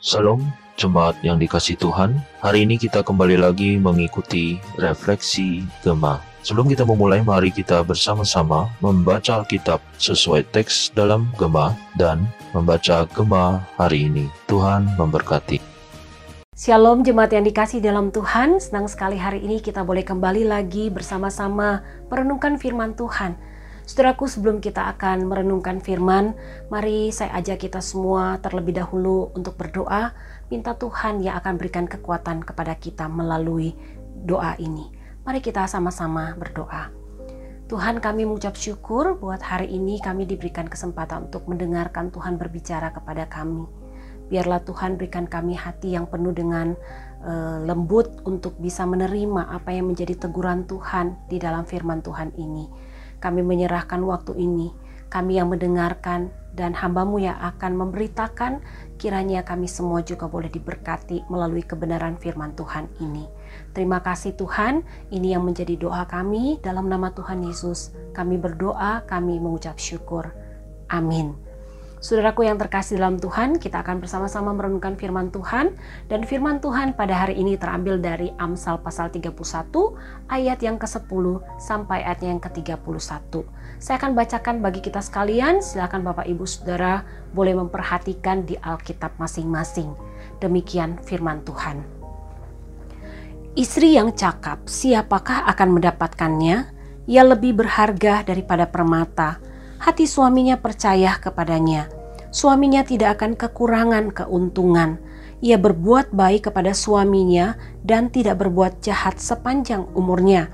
Salam jemaat yang dikasih Tuhan. Hari ini kita kembali lagi mengikuti refleksi Gema. Sebelum kita memulai, mari kita bersama-sama membaca Alkitab sesuai teks dalam Gema dan membaca Gema hari ini. Tuhan memberkati. Shalom jemaat yang dikasih dalam Tuhan, senang sekali hari ini kita boleh kembali lagi bersama-sama merenungkan firman Tuhan. Saudaraku, sebelum kita akan merenungkan firman, mari saya ajak kita semua terlebih dahulu untuk berdoa, minta Tuhan yang akan berikan kekuatan kepada kita melalui doa ini. Mari kita sama-sama berdoa. Tuhan kami mengucap syukur buat hari ini kami diberikan kesempatan untuk mendengarkan Tuhan berbicara kepada kami. Biarlah Tuhan berikan kami hati yang penuh dengan uh, lembut untuk bisa menerima apa yang menjadi teguran Tuhan di dalam firman Tuhan ini. Kami menyerahkan waktu ini, kami yang mendengarkan dan hambamu yang akan memberitakan, kiranya kami semua juga boleh diberkati melalui kebenaran firman Tuhan ini. Terima kasih Tuhan, ini yang menjadi doa kami dalam nama Tuhan Yesus. Kami berdoa, kami mengucap syukur. Amin. Saudaraku yang terkasih dalam Tuhan, kita akan bersama-sama merenungkan firman Tuhan dan firman Tuhan pada hari ini terambil dari Amsal pasal 31 ayat yang ke-10 sampai ayat yang ke-31. Saya akan bacakan bagi kita sekalian, silakan Bapak Ibu Saudara boleh memperhatikan di Alkitab masing-masing. Demikian firman Tuhan. Istri yang cakap, siapakah akan mendapatkannya? Ia lebih berharga daripada permata hati suaminya percaya kepadanya. Suaminya tidak akan kekurangan keuntungan. Ia berbuat baik kepada suaminya dan tidak berbuat jahat sepanjang umurnya.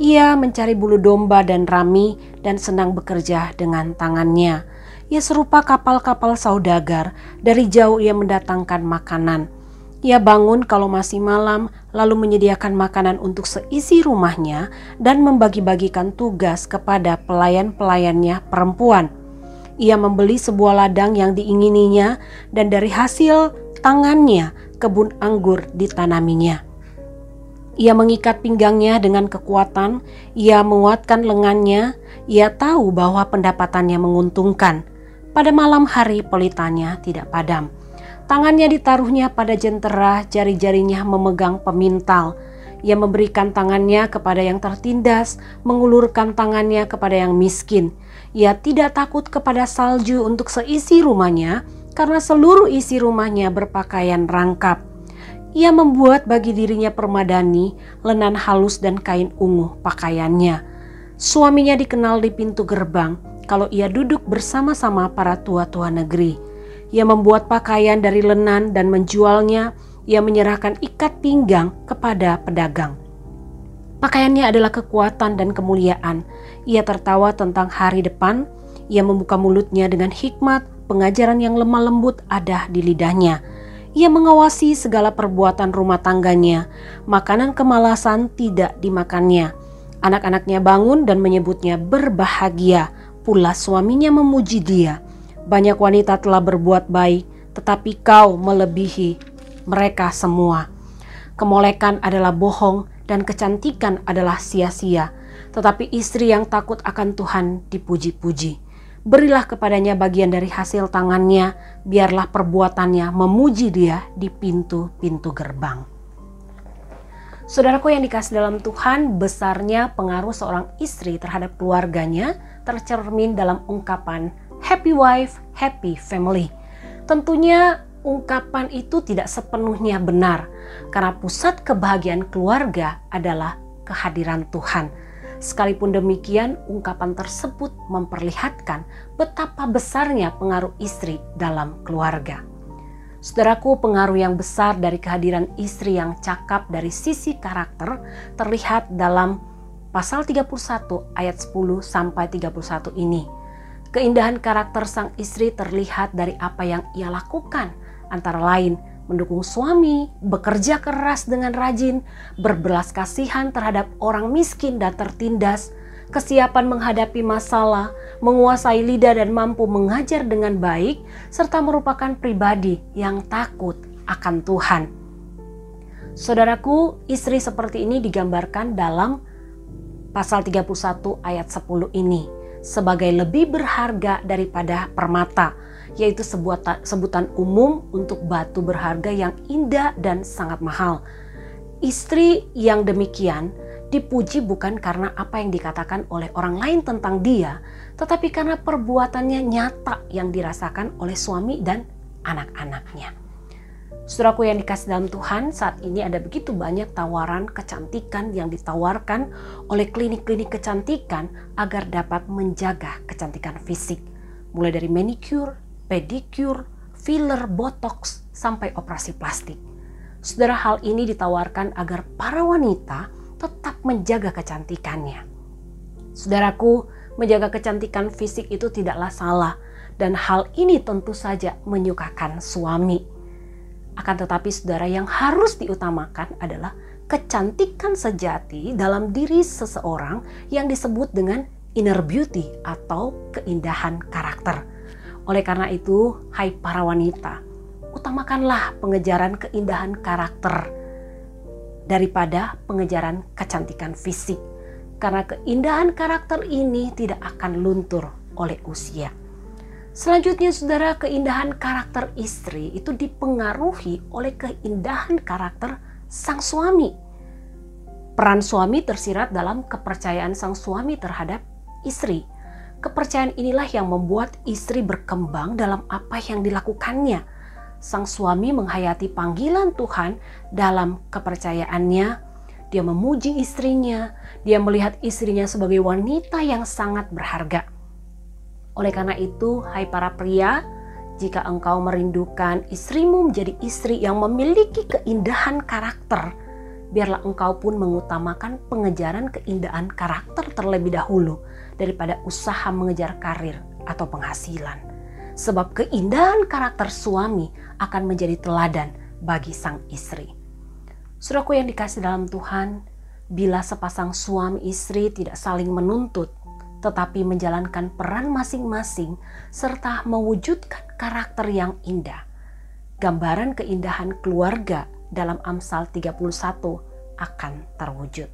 Ia mencari bulu domba dan rami dan senang bekerja dengan tangannya. Ia serupa kapal-kapal saudagar, dari jauh ia mendatangkan makanan. Ia bangun kalau masih malam, lalu menyediakan makanan untuk seisi rumahnya dan membagi-bagikan tugas kepada pelayan-pelayannya perempuan. Ia membeli sebuah ladang yang diingininya dan dari hasil tangannya kebun anggur ditanaminya. Ia mengikat pinggangnya dengan kekuatan, ia menguatkan lengannya, ia tahu bahwa pendapatannya menguntungkan. Pada malam hari pelitanya tidak padam Tangannya ditaruhnya pada jentera, jari-jarinya memegang pemintal. Ia memberikan tangannya kepada yang tertindas, mengulurkan tangannya kepada yang miskin. Ia tidak takut kepada salju untuk seisi rumahnya, karena seluruh isi rumahnya berpakaian rangkap. Ia membuat bagi dirinya permadani, lenan halus dan kain ungu pakaiannya. Suaminya dikenal di pintu gerbang kalau ia duduk bersama-sama para tua-tua negeri. Ia membuat pakaian dari lenan dan menjualnya. Ia menyerahkan ikat pinggang kepada pedagang. Pakaiannya adalah kekuatan dan kemuliaan. Ia tertawa tentang hari depan. Ia membuka mulutnya dengan hikmat, pengajaran yang lemah lembut ada di lidahnya. Ia mengawasi segala perbuatan rumah tangganya. Makanan kemalasan tidak dimakannya. Anak-anaknya bangun dan menyebutnya berbahagia. Pula suaminya memuji dia. Banyak wanita telah berbuat baik, tetapi kau melebihi mereka semua. Kemolekan adalah bohong dan kecantikan adalah sia-sia. Tetapi istri yang takut akan Tuhan dipuji-puji. Berilah kepadanya bagian dari hasil tangannya, biarlah perbuatannya memuji dia di pintu-pintu gerbang. Saudaraku yang dikasih dalam Tuhan, besarnya pengaruh seorang istri terhadap keluarganya tercermin dalam ungkapan happy wife, happy family. Tentunya ungkapan itu tidak sepenuhnya benar karena pusat kebahagiaan keluarga adalah kehadiran Tuhan. Sekalipun demikian, ungkapan tersebut memperlihatkan betapa besarnya pengaruh istri dalam keluarga. Saudaraku, pengaruh yang besar dari kehadiran istri yang cakap dari sisi karakter terlihat dalam pasal 31 ayat 10 sampai 31 ini Keindahan karakter sang istri terlihat dari apa yang ia lakukan, antara lain mendukung suami, bekerja keras dengan rajin, berbelas kasihan terhadap orang miskin dan tertindas, kesiapan menghadapi masalah, menguasai lidah dan mampu mengajar dengan baik, serta merupakan pribadi yang takut akan Tuhan. Saudaraku, istri seperti ini digambarkan dalam pasal 31 ayat 10 ini sebagai lebih berharga daripada permata. yaitu sebuah sebutan umum untuk batu berharga yang indah dan sangat mahal. Istri yang demikian dipuji bukan karena apa yang dikatakan oleh orang lain tentang dia, tetapi karena perbuatannya nyata yang dirasakan oleh suami dan anak-anaknya. Suraku yang dikasih dalam Tuhan, saat ini ada begitu banyak tawaran kecantikan yang ditawarkan oleh klinik-klinik kecantikan agar dapat menjaga kecantikan fisik. Mulai dari manicure, pedicure, filler, botox, sampai operasi plastik. Saudara hal ini ditawarkan agar para wanita tetap menjaga kecantikannya. Saudaraku, menjaga kecantikan fisik itu tidaklah salah dan hal ini tentu saja menyukakan suami akan tetapi saudara yang harus diutamakan adalah kecantikan sejati dalam diri seseorang yang disebut dengan inner beauty atau keindahan karakter. Oleh karena itu, hai para wanita, utamakanlah pengejaran keindahan karakter daripada pengejaran kecantikan fisik. Karena keindahan karakter ini tidak akan luntur oleh usia. Selanjutnya saudara keindahan karakter istri itu dipengaruhi oleh keindahan karakter sang suami. Peran suami tersirat dalam kepercayaan sang suami terhadap istri. Kepercayaan inilah yang membuat istri berkembang dalam apa yang dilakukannya. Sang suami menghayati panggilan Tuhan dalam kepercayaannya. Dia memuji istrinya, dia melihat istrinya sebagai wanita yang sangat berharga oleh karena itu, hai para pria, jika engkau merindukan istrimu menjadi istri yang memiliki keindahan karakter, biarlah engkau pun mengutamakan pengejaran keindahan karakter terlebih dahulu daripada usaha mengejar karir atau penghasilan. Sebab keindahan karakter suami akan menjadi teladan bagi sang istri. Suraku yang dikasih dalam Tuhan, bila sepasang suami istri tidak saling menuntut, tetapi menjalankan peran masing-masing serta mewujudkan karakter yang indah. Gambaran keindahan keluarga dalam Amsal 31 akan terwujud.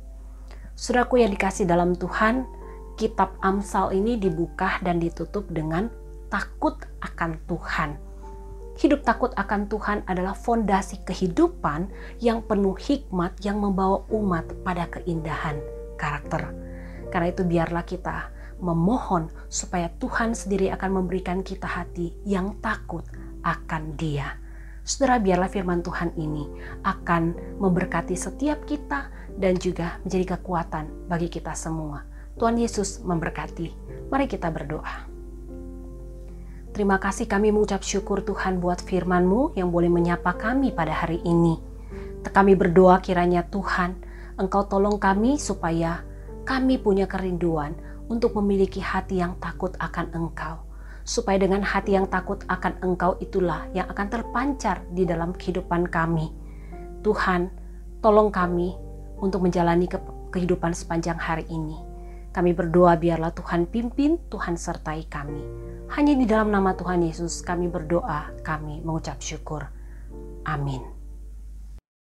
Suraku yang dikasih dalam Tuhan, kitab Amsal ini dibuka dan ditutup dengan takut akan Tuhan. Hidup takut akan Tuhan adalah fondasi kehidupan yang penuh hikmat yang membawa umat pada keindahan karakter. Karena itu biarlah kita memohon supaya Tuhan sendiri akan memberikan kita hati yang takut akan Dia. Saudara, biarlah firman Tuhan ini akan memberkati setiap kita dan juga menjadi kekuatan bagi kita semua. Tuhan Yesus memberkati. Mari kita berdoa. Terima kasih kami mengucap syukur Tuhan buat firman-Mu yang boleh menyapa kami pada hari ini. Kami berdoa kiranya Tuhan, Engkau tolong kami supaya kami punya kerinduan untuk memiliki hati yang takut akan Engkau, supaya dengan hati yang takut akan Engkau itulah yang akan terpancar di dalam kehidupan kami. Tuhan, tolong kami untuk menjalani ke kehidupan sepanjang hari ini. Kami berdoa biarlah Tuhan pimpin, Tuhan sertai kami. Hanya di dalam nama Tuhan Yesus kami berdoa, kami mengucap syukur. Amin.